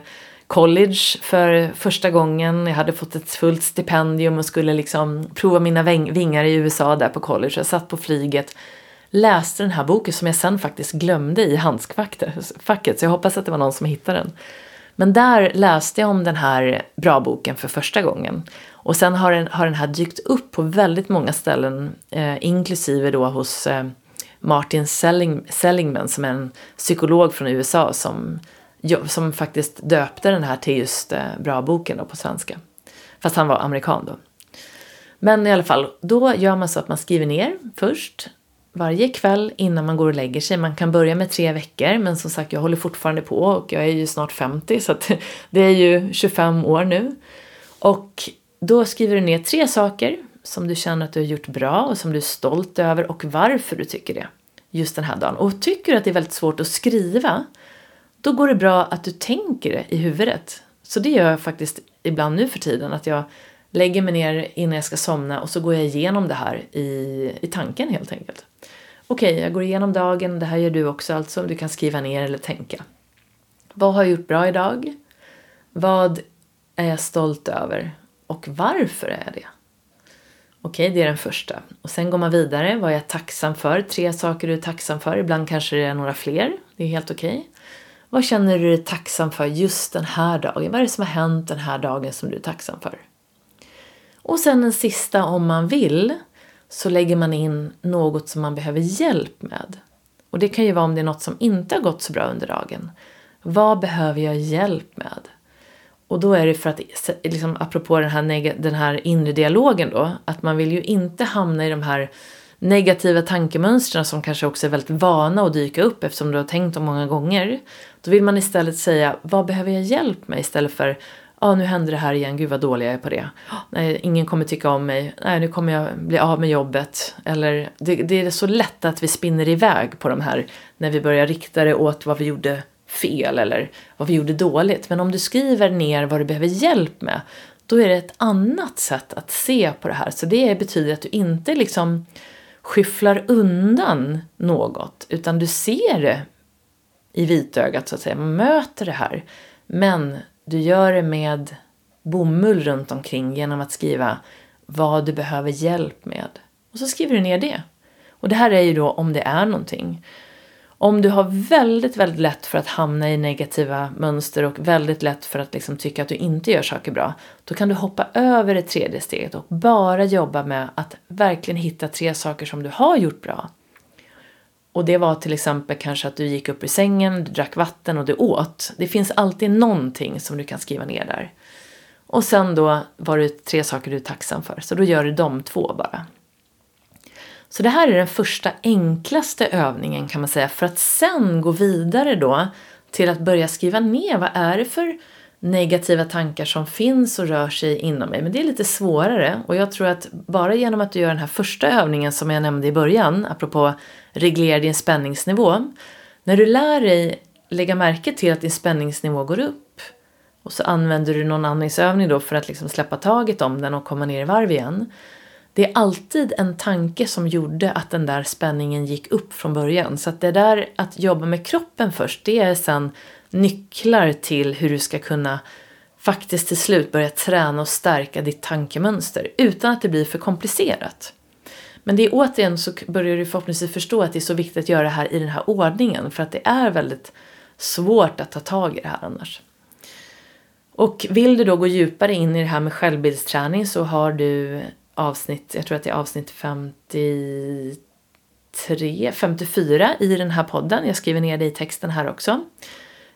college för första gången. Jag hade fått ett fullt stipendium och skulle liksom prova mina vingar i USA där på college. Jag satt på flyget, läste den här boken som jag sen faktiskt glömde i handskfacket. Så jag hoppas att det var någon som hittade den. Men där läste jag om den här bra boken för första gången. Och sen har den, har den här dykt upp på väldigt många ställen, eh, inklusive då hos eh, Martin Selling, Sellingman som är en psykolog från USA som som faktiskt döpte den här till just eh, Bra-boken då på svenska. Fast han var amerikan då. Men i alla fall, då gör man så att man skriver ner först varje kväll innan man går och lägger sig. Man kan börja med tre veckor men som sagt jag håller fortfarande på och jag är ju snart 50 så att det är ju 25 år nu. Och då skriver du ner tre saker som du känner att du har gjort bra och som du är stolt över och varför du tycker det just den här dagen. Och tycker du att det är väldigt svårt att skriva då går det bra att du tänker det i huvudet. Så det gör jag faktiskt ibland nu för tiden, att jag lägger mig ner innan jag ska somna och så går jag igenom det här i, i tanken helt enkelt. Okej, okay, jag går igenom dagen, det här gör du också alltså, du kan skriva ner eller tänka. Vad har jag gjort bra idag? Vad är jag stolt över? Och varför är jag det? Okej, okay, det är den första. Och sen går man vidare. Vad är jag tacksam för? Tre saker du är tacksam för. Ibland kanske det är några fler. Det är helt okej. Okay. Vad känner du dig tacksam för just den här dagen? Vad är det som har hänt den här dagen som du är tacksam för? Och sen den sista, om man vill, så lägger man in något som man behöver hjälp med. Och det kan ju vara om det är något som inte har gått så bra under dagen. Vad behöver jag hjälp med? Och då är det för att, liksom, apropå den här, den här inre dialogen då, att man vill ju inte hamna i de här negativa tankemönstren som kanske också är väldigt vana att dyka upp eftersom du har tänkt dem många gånger. Då vill man istället säga, vad behöver jag hjälp med? Istället för, ah, nu händer det här igen, gud vad dålig jag är på det. Nej, ingen kommer tycka om mig, nej nu kommer jag bli av med jobbet. Eller det, det är så lätt att vi spinner iväg på de här när vi börjar rikta det åt vad vi gjorde fel eller vad vi gjorde dåligt. Men om du skriver ner vad du behöver hjälp med, då är det ett annat sätt att se på det här. Så det betyder att du inte liksom skyfflar undan något, utan du ser det i vitögat så att säga. Man möter det här. Men du gör det med bomull runt omkring genom att skriva vad du behöver hjälp med. Och så skriver du ner det. Och det här är ju då om det är någonting. Om du har väldigt, väldigt lätt för att hamna i negativa mönster och väldigt lätt för att liksom tycka att du inte gör saker bra, då kan du hoppa över det tredje steget och bara jobba med att verkligen hitta tre saker som du har gjort bra. Och det var till exempel kanske att du gick upp ur sängen, du drack vatten och du åt. Det finns alltid någonting som du kan skriva ner där. Och sen då var det tre saker du är tacksam för, så då gör du de två bara. Så det här är den första enklaste övningen kan man säga för att sen gå vidare då till att börja skriva ner vad är det för negativa tankar som finns och rör sig inom mig. Men det är lite svårare och jag tror att bara genom att du gör den här första övningen som jag nämnde i början, apropå reglera din spänningsnivå. När du lär dig lägga märke till att din spänningsnivå går upp och så använder du någon andningsövning då för att liksom släppa taget om den och komma ner i varv igen. Det är alltid en tanke som gjorde att den där spänningen gick upp från början. Så att det där att jobba med kroppen först, det är sen nycklar till hur du ska kunna faktiskt till slut börja träna och stärka ditt tankemönster utan att det blir för komplicerat. Men det är återigen så börjar du förhoppningsvis förstå att det är så viktigt att göra det här i den här ordningen för att det är väldigt svårt att ta tag i det här annars. Och vill du då gå djupare in i det här med självbildsträning så har du avsnitt, jag tror att det är avsnitt 53, 54 i den här podden. Jag skriver ner det i texten här också.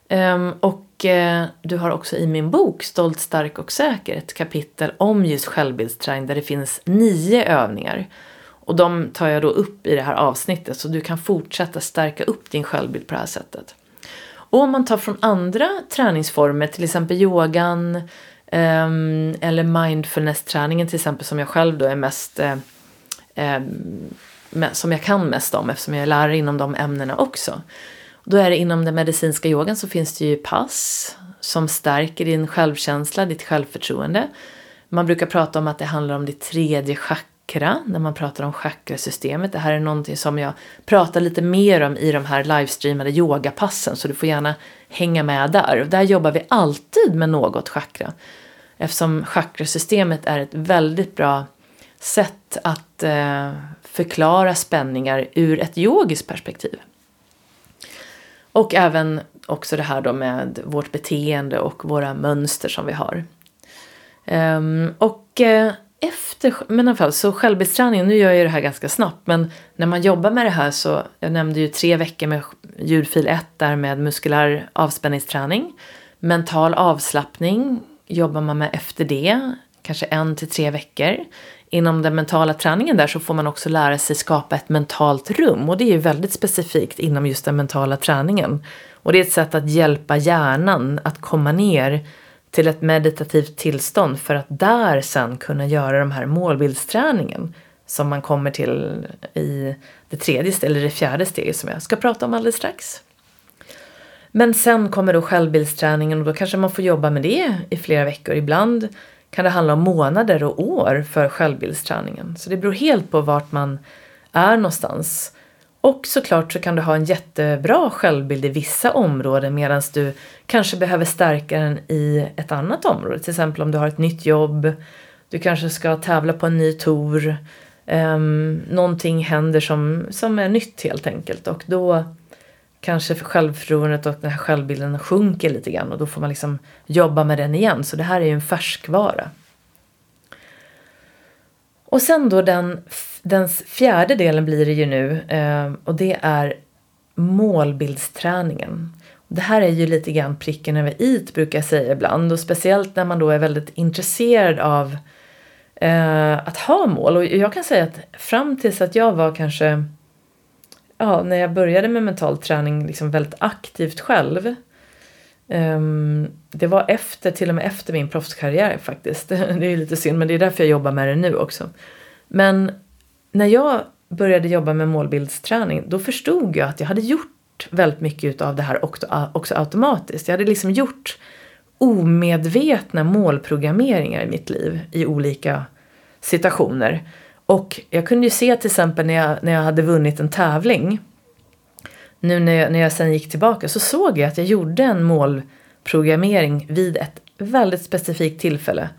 Ehm, och eh, du har också i min bok Stolt, stark och säker ett kapitel om just självbildsträning där det finns nio övningar. Och de tar jag då upp i det här avsnittet så du kan fortsätta stärka upp din självbild på det här sättet. Och om man tar från andra träningsformer, till exempel yogan ehm, eller mindfulness-träningen till exempel som jag själv då är mest eh, eh, som jag kan mest om eftersom jag är lärare inom de ämnena också. Då är det inom den medicinska yogan så finns det ju pass som stärker din självkänsla, ditt självförtroende. Man brukar prata om att det handlar om ditt tredje chakra när man pratar om chakrasystemet. Det här är någonting som jag pratar lite mer om i de här livestreamade yogapassen så du får gärna hänga med där. Och där jobbar vi alltid med något chakra. Eftersom chakrasystemet är ett väldigt bra sätt att eh, förklara spänningar ur ett yogiskt perspektiv. Och även också det här då med vårt beteende och våra mönster som vi har. Um, och eh, efter, men i alla fall, så självbildsträning, nu gör jag ju det här ganska snabbt, men när man jobbar med det här så, jag nämnde ju tre veckor med ljudfil 1 där med muskulär avspänningsträning. Mental avslappning jobbar man med efter det, kanske en till tre veckor inom den mentala träningen där så får man också lära sig skapa ett mentalt rum och det är ju väldigt specifikt inom just den mentala träningen. Och det är ett sätt att hjälpa hjärnan att komma ner till ett meditativt tillstånd för att där sen kunna göra de här målbildsträningen som man kommer till i det tredje eller det fjärde steget som jag ska prata om alldeles strax. Men sen kommer då självbildsträningen och då kanske man får jobba med det i flera veckor. Ibland kan det handla om månader och år för självbildsträningen. Så det beror helt på vart man är någonstans. Och såklart så kan du ha en jättebra självbild i vissa områden medan du kanske behöver stärka den i ett annat område. Till exempel om du har ett nytt jobb, du kanske ska tävla på en ny tour, um, någonting händer som, som är nytt helt enkelt och då kanske självförtroendet och den här självbilden sjunker lite grann och då får man liksom jobba med den igen. Så det här är ju en färskvara. Och sen då den, den fjärde delen blir det ju nu ehm, och det är målbildsträningen. Det här är ju lite grann pricken över i brukar jag säga ibland och speciellt när man då är väldigt intresserad av eh, att ha mål. Och jag kan säga att fram tills att jag var kanske ja, när jag började med mental träning liksom väldigt aktivt själv. Um, det var efter, till och med efter min proffskarriär faktiskt. Det är lite synd men det är därför jag jobbar med det nu också. Men när jag började jobba med målbildsträning då förstod jag att jag hade gjort väldigt mycket av det här också, automatiskt. Jag hade liksom gjort omedvetna målprogrammeringar i mitt liv i olika situationer. Och jag kunde ju se till exempel när jag, när jag hade vunnit en tävling. Nu när jag, när jag sen gick tillbaka så såg jag att jag gjorde en målprogrammering vid ett väldigt specifikt tillfälle.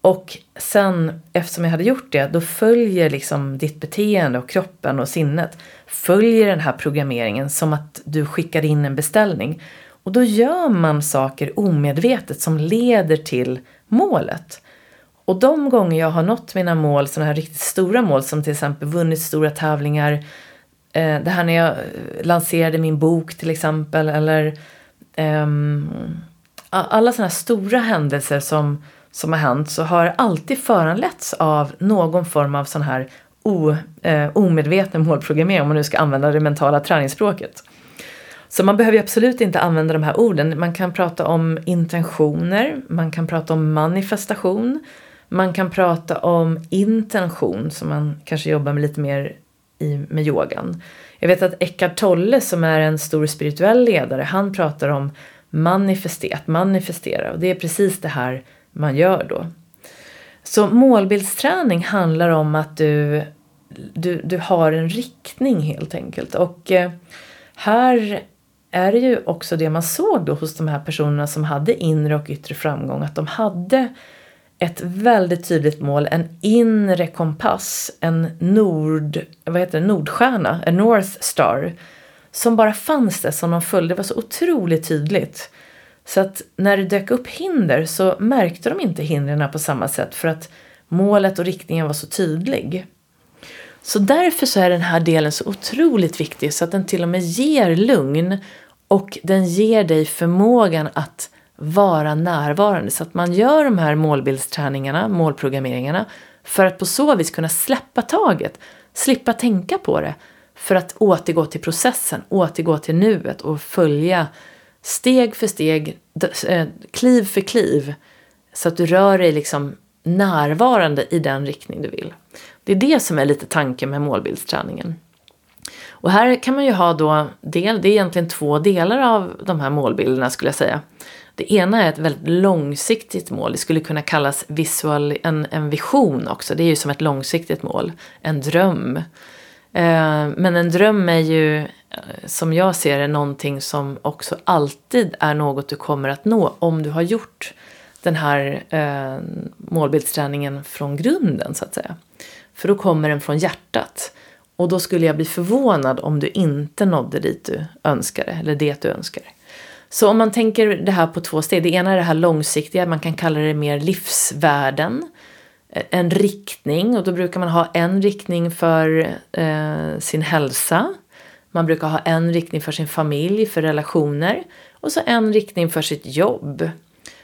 Och sen, eftersom jag hade gjort det, då följer liksom ditt beteende och kroppen och sinnet följer den här programmeringen som att du skickar in en beställning. Och då gör man saker omedvetet som leder till målet. Och de gånger jag har nått mina mål, sådana här riktigt stora mål som till exempel vunnit stora tävlingar, Eh, det här när jag lanserade min bok till exempel, eller um, alla sådana här stora händelser som, som har hänt så har alltid föranletts av någon form av sån här o, eh, omedveten målprogrammering om man nu ska använda det mentala träningsspråket. Så man behöver absolut inte använda de här orden. Man kan prata om intentioner, man kan prata om manifestation, man kan prata om intention som man kanske jobbar med lite mer i, med yogan. Jag vet att Eckart Tolle som är en stor spirituell ledare, han pratar om manifestera, att manifestera och det är precis det här man gör då. Så målbildsträning handlar om att du, du, du har en riktning helt enkelt. Och eh, här är det ju också det man såg då hos de här personerna som hade inre och yttre framgång. Att de hade ett väldigt tydligt mål, en inre kompass, en nord, vad heter det, nordstjärna, en North Star. Som bara fanns där som de följde. Det var så otroligt tydligt. Så att när det dök upp hinder så märkte de inte hindren på samma sätt för att målet och riktningen var så tydlig. Så därför så är den här delen så otroligt viktig så att den till och med ger lugn och den ger dig förmågan att vara närvarande. Så att man gör de här målbildsträningarna, målprogrammeringarna för att på så vis kunna släppa taget, slippa tänka på det för att återgå till processen, återgå till nuet och följa steg för steg, eh, kliv för kliv så att du rör dig liksom närvarande i den riktning du vill. Det är det som är lite tanken med målbildsträningen. Och här kan man ju ha då, del, det är egentligen två delar av de här målbilderna skulle jag säga. Det ena är ett väldigt långsiktigt mål. Det skulle kunna kallas visual, en, en vision också. Det är ju som ett långsiktigt mål. En dröm. Eh, men en dröm är ju, eh, som jag ser det, någonting som också alltid är något du kommer att nå om du har gjort den här eh, målbildsträningen från grunden, så att säga. För då kommer den från hjärtat. Och då skulle jag bli förvånad om du inte nådde dit du önskade, eller det du önskar. Så om man tänker det här på två steg. Det ena är det här långsiktiga, man kan kalla det mer livsvärden. Eh, en riktning och då brukar man ha en riktning för eh, sin hälsa. Man brukar ha en riktning för sin familj, för relationer. Och så en riktning för sitt jobb.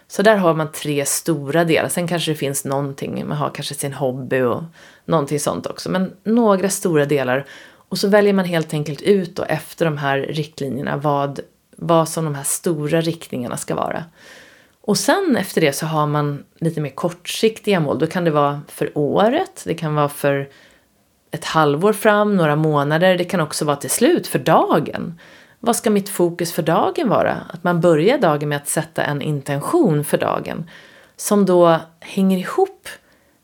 Så där har man tre stora delar. Sen kanske det finns någonting, man har kanske sin hobby och någonting sånt också. Men några stora delar. Och så väljer man helt enkelt ut då efter de här riktlinjerna vad vad som de här stora riktningarna ska vara. Och sen efter det så har man lite mer kortsiktiga mål. Då kan det vara för året, det kan vara för ett halvår fram, några månader. Det kan också vara till slut, för dagen. Vad ska mitt fokus för dagen vara? Att man börjar dagen med att sätta en intention för dagen som då hänger ihop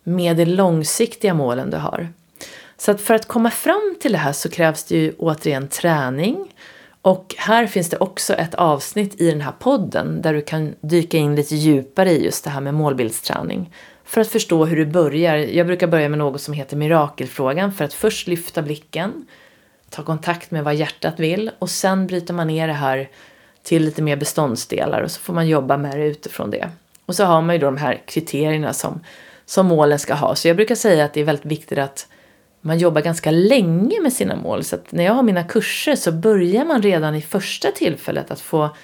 med de långsiktiga målen du har. Så att för att komma fram till det här så krävs det ju återigen träning och här finns det också ett avsnitt i den här podden där du kan dyka in lite djupare i just det här med målbildsträning. För att förstå hur du börjar. Jag brukar börja med något som heter mirakelfrågan för att först lyfta blicken, ta kontakt med vad hjärtat vill och sen bryter man ner det här till lite mer beståndsdelar och så får man jobba med det utifrån det. Och så har man ju då de här kriterierna som, som målen ska ha. Så jag brukar säga att det är väldigt viktigt att man jobbar ganska länge med sina mål. Så när jag har mina kurser så börjar man redan i första tillfället att få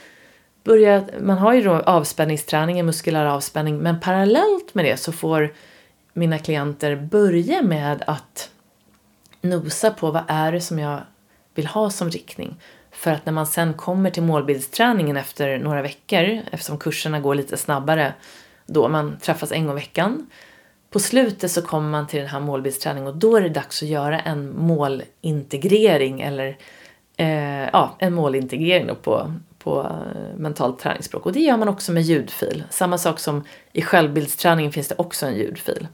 börja, man har ju då avspänningsträning, muskulär avspänning, men parallellt med det så får mina klienter börja med att nosa på vad är det som jag vill ha som riktning. För att när man sen kommer till målbildsträningen efter några veckor, eftersom kurserna går lite snabbare då, man träffas en gång i veckan, på slutet så kommer man till den här målbildsträningen och då är det dags att göra en målintegrering eller eh, ja, en målintegrering på, på eh, mentalt träningsspråk. Och det gör man också med ljudfil. Samma sak som i självbildsträningen finns det också en ljudfil.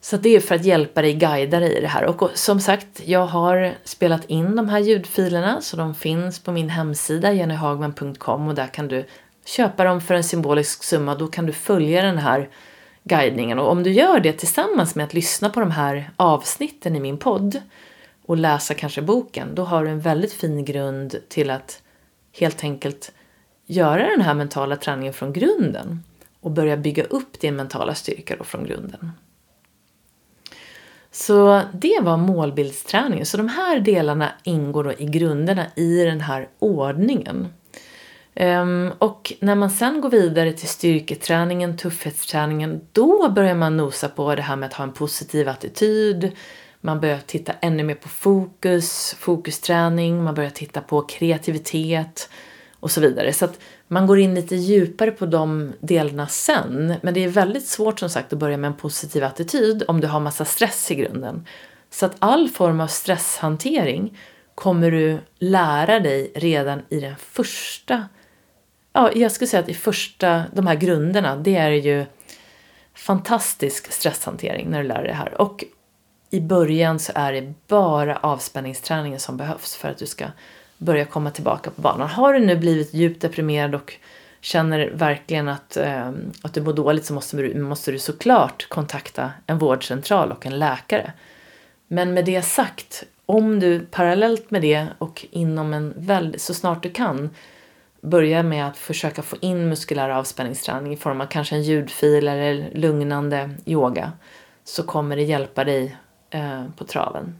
Så det är för att hjälpa dig, guida dig i det här. Och som sagt, jag har spelat in de här ljudfilerna så de finns på min hemsida jennyhagman.com och där kan du köpa dem för en symbolisk summa. Då kan du följa den här guidningen. Och om du gör det tillsammans med att lyssna på de här avsnitten i min podd och läsa kanske boken, då har du en väldigt fin grund till att helt enkelt göra den här mentala träningen från grunden och börja bygga upp din mentala styrka då från grunden. Så det var målbildsträningen. Så de här delarna ingår då i grunderna i den här ordningen. Um, och när man sen går vidare till styrketräningen, tuffhetsträningen, då börjar man nosa på det här med att ha en positiv attityd. Man börjar titta ännu mer på fokus, fokusträning, man börjar titta på kreativitet och så vidare. Så att man går in lite djupare på de delarna sen. Men det är väldigt svårt som sagt att börja med en positiv attityd om du har massa stress i grunden. Så att all form av stresshantering kommer du lära dig redan i den första, ja jag skulle säga att i första, de här grunderna, det är ju fantastisk stresshantering när du lär dig det här. Och i början så är det bara avspänningsträningen som behövs för att du ska börja komma tillbaka på banan. Har du nu blivit djupt deprimerad och känner verkligen att, eh, att du mår dåligt så måste du, måste du såklart kontakta en vårdcentral och en läkare. Men med det sagt, om du parallellt med det och inom en väldigt, så snart du kan börja med att försöka få in muskulär avspänningsträning i form av kanske en ljudfil eller lugnande yoga så kommer det hjälpa dig eh, på traven.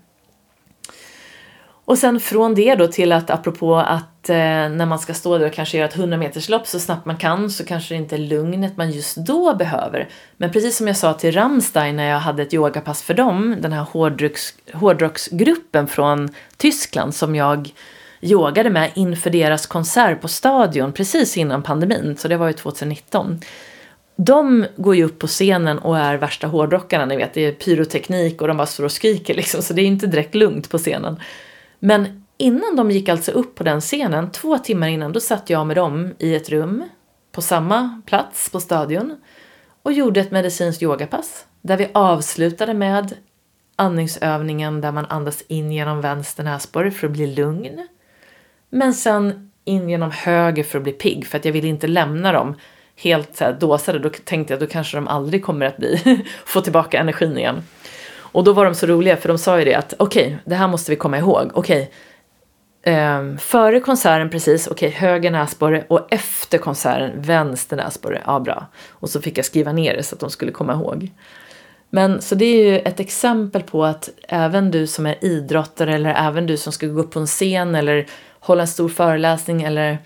Och sen från det då till att apropå att eh, när man ska stå där och kanske göra ett 100 meterslopp så snabbt man kan så kanske det inte är lugnet man just då behöver. Men precis som jag sa till Rammstein när jag hade ett yogapass för dem, den här hårdrocks, hårdrocksgruppen från Tyskland som jag yogade med inför deras konsert på Stadion precis innan pandemin, så det var ju 2019. De går ju upp på scenen och är värsta hårdrockarna, ni vet, det är pyroteknik och de bara står och skriker liksom, så det är inte direkt lugnt på scenen. Men innan de gick alltså upp på den scenen, två timmar innan, då satt jag med dem i ett rum på samma plats på stadion och gjorde ett medicinskt yogapass där vi avslutade med andningsövningen där man andas in genom vänster näsborre för att bli lugn. Men sen in genom höger för att bli pigg för att jag ville inte lämna dem helt så här dåsade. Då tänkte jag då kanske de aldrig kommer att bli, få tillbaka energin igen. Och då var de så roliga för de sa ju det att okej, okay, det här måste vi komma ihåg. Okej, okay, eh, före konserten precis, okej, okay, höger näsborre och efter konserten vänster näsborre. Ja, bra. Och så fick jag skriva ner det så att de skulle komma ihåg. Men så det är ju ett exempel på att även du som är idrottare eller även du som ska gå upp på en scen eller hålla en stor föreläsning eller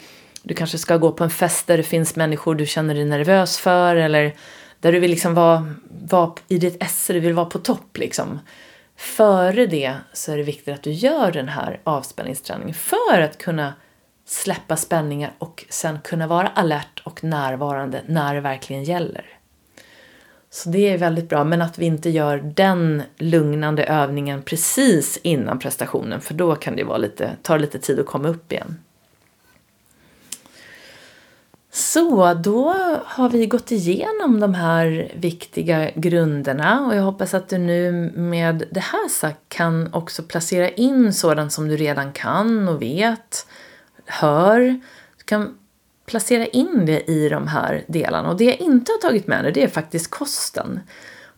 du kanske ska gå på en fest där det finns människor du känner dig nervös för eller där du vill liksom vara, vara i ditt esse, du vill vara på topp liksom. Före det så är det viktigt att du gör den här avspänningsträningen för att kunna släppa spänningar och sen kunna vara alert och närvarande när det verkligen gäller. Så det är väldigt bra, men att vi inte gör den lugnande övningen precis innan prestationen för då kan det vara lite, ta lite tid att komma upp igen. Så då har vi gått igenom de här viktiga grunderna och jag hoppas att du nu med det här sagt kan också placera in sådant som du redan kan och vet, hör. Du kan placera in det i de här delarna och det jag inte har tagit med nu det är faktiskt kosten.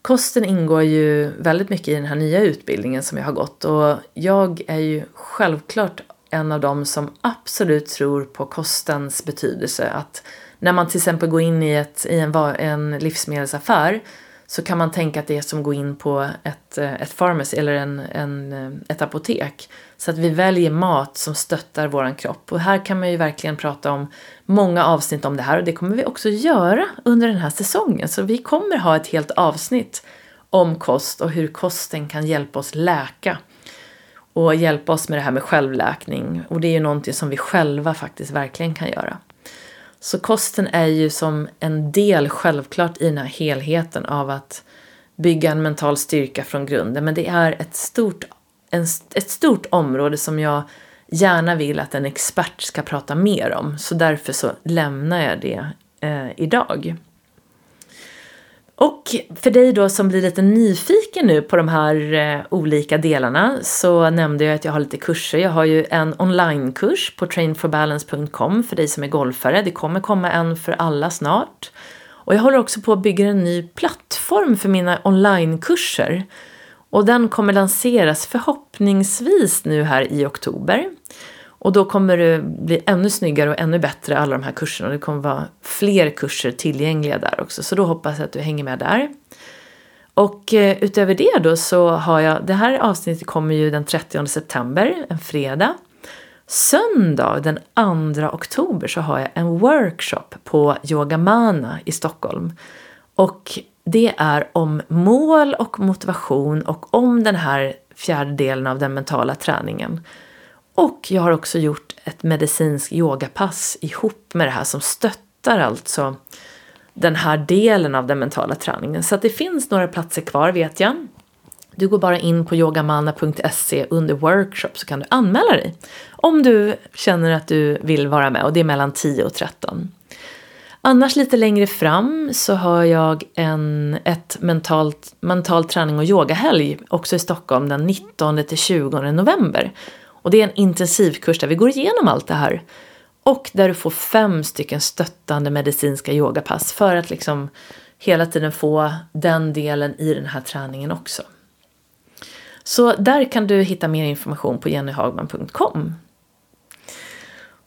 Kosten ingår ju väldigt mycket i den här nya utbildningen som jag har gått och jag är ju självklart en av dem som absolut tror på kostens betydelse. Att när man till exempel går in i, ett, i en, en livsmedelsaffär så kan man tänka att det är som att gå in på ett, eh, ett pharmacy eller en, en, eh, ett apotek. Så att vi väljer mat som stöttar våran kropp. Och här kan man ju verkligen prata om många avsnitt om det här och det kommer vi också göra under den här säsongen. Så vi kommer ha ett helt avsnitt om kost och hur kosten kan hjälpa oss läka och hjälpa oss med det här med självläkning. Och det är ju någonting som vi själva faktiskt verkligen kan göra. Så kosten är ju som en del självklart i den här helheten av att bygga en mental styrka från grunden. Men det är ett stort, en, ett stort område som jag gärna vill att en expert ska prata mer om. Så därför så lämnar jag det eh, idag. Och för dig då som blir lite nyfiken nu på de här eh, olika delarna så nämnde jag att jag har lite kurser. Jag har ju en onlinekurs på trainforbalance.com för dig som är golfare. Det kommer komma en för alla snart. Och jag håller också på att bygga en ny plattform för mina onlinekurser. Och den kommer lanseras förhoppningsvis nu här i oktober. Och då kommer det bli ännu snyggare och ännu bättre alla de här kurserna. Det kommer vara fler kurser tillgängliga där också. Så då hoppas jag att du hänger med där. Och eh, utöver det då så har jag, det här avsnittet kommer ju den 30 september, en fredag. Söndag den 2 oktober så har jag en workshop på Yogamana i Stockholm. Och det är om mål och motivation och om den här fjärde delen av den mentala träningen. Och jag har också gjort ett medicinskt yogapass ihop med det här som stöttar alltså den här delen av den mentala träningen. Så att det finns några platser kvar vet jag. Du går bara in på yogamana.se under workshop så kan du anmäla dig. Om du känner att du vill vara med och det är mellan 10 och 13. Annars lite längre fram så har jag en ett mentalt, mental träning och yogahelg också i Stockholm den 19 till 20 november. Och det är en intensivkurs där vi går igenom allt det här. Och där du får fem stycken stöttande medicinska yogapass för att liksom hela tiden få den delen i den här träningen också. Så där kan du hitta mer information på jennyhagman.com.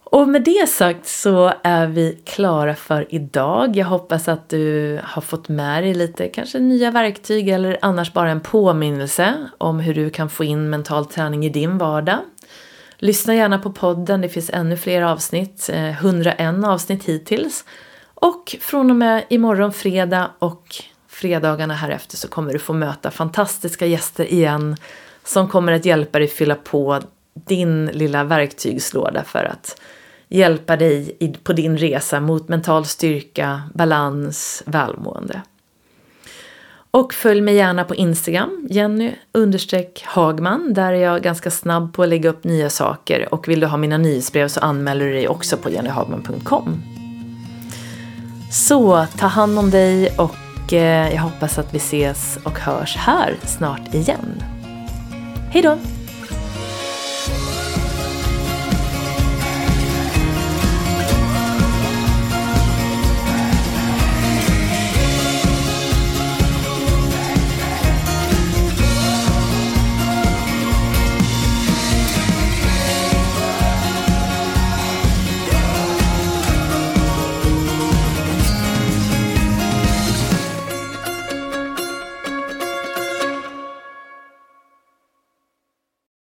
Och med det sagt så är vi klara för idag. Jag hoppas att du har fått med dig lite kanske nya verktyg eller annars bara en påminnelse om hur du kan få in mental träning i din vardag. Lyssna gärna på podden, det finns ännu fler avsnitt, eh, 101 avsnitt hittills. Och från och med imorgon fredag och fredagarna här efter så kommer du få möta fantastiska gäster igen som kommer att hjälpa dig fylla på din lilla verktygslåda för att hjälpa dig på din resa mot mental styrka, balans, välmående. Och följ mig gärna på Instagram, Jenny Hagman. Där är jag ganska snabb på att lägga upp nya saker. Och vill du ha mina nyhetsbrev så anmäler du dig också på jennyhagman.com. Så ta hand om dig och eh, jag hoppas att vi ses och hörs här snart igen. Hej då!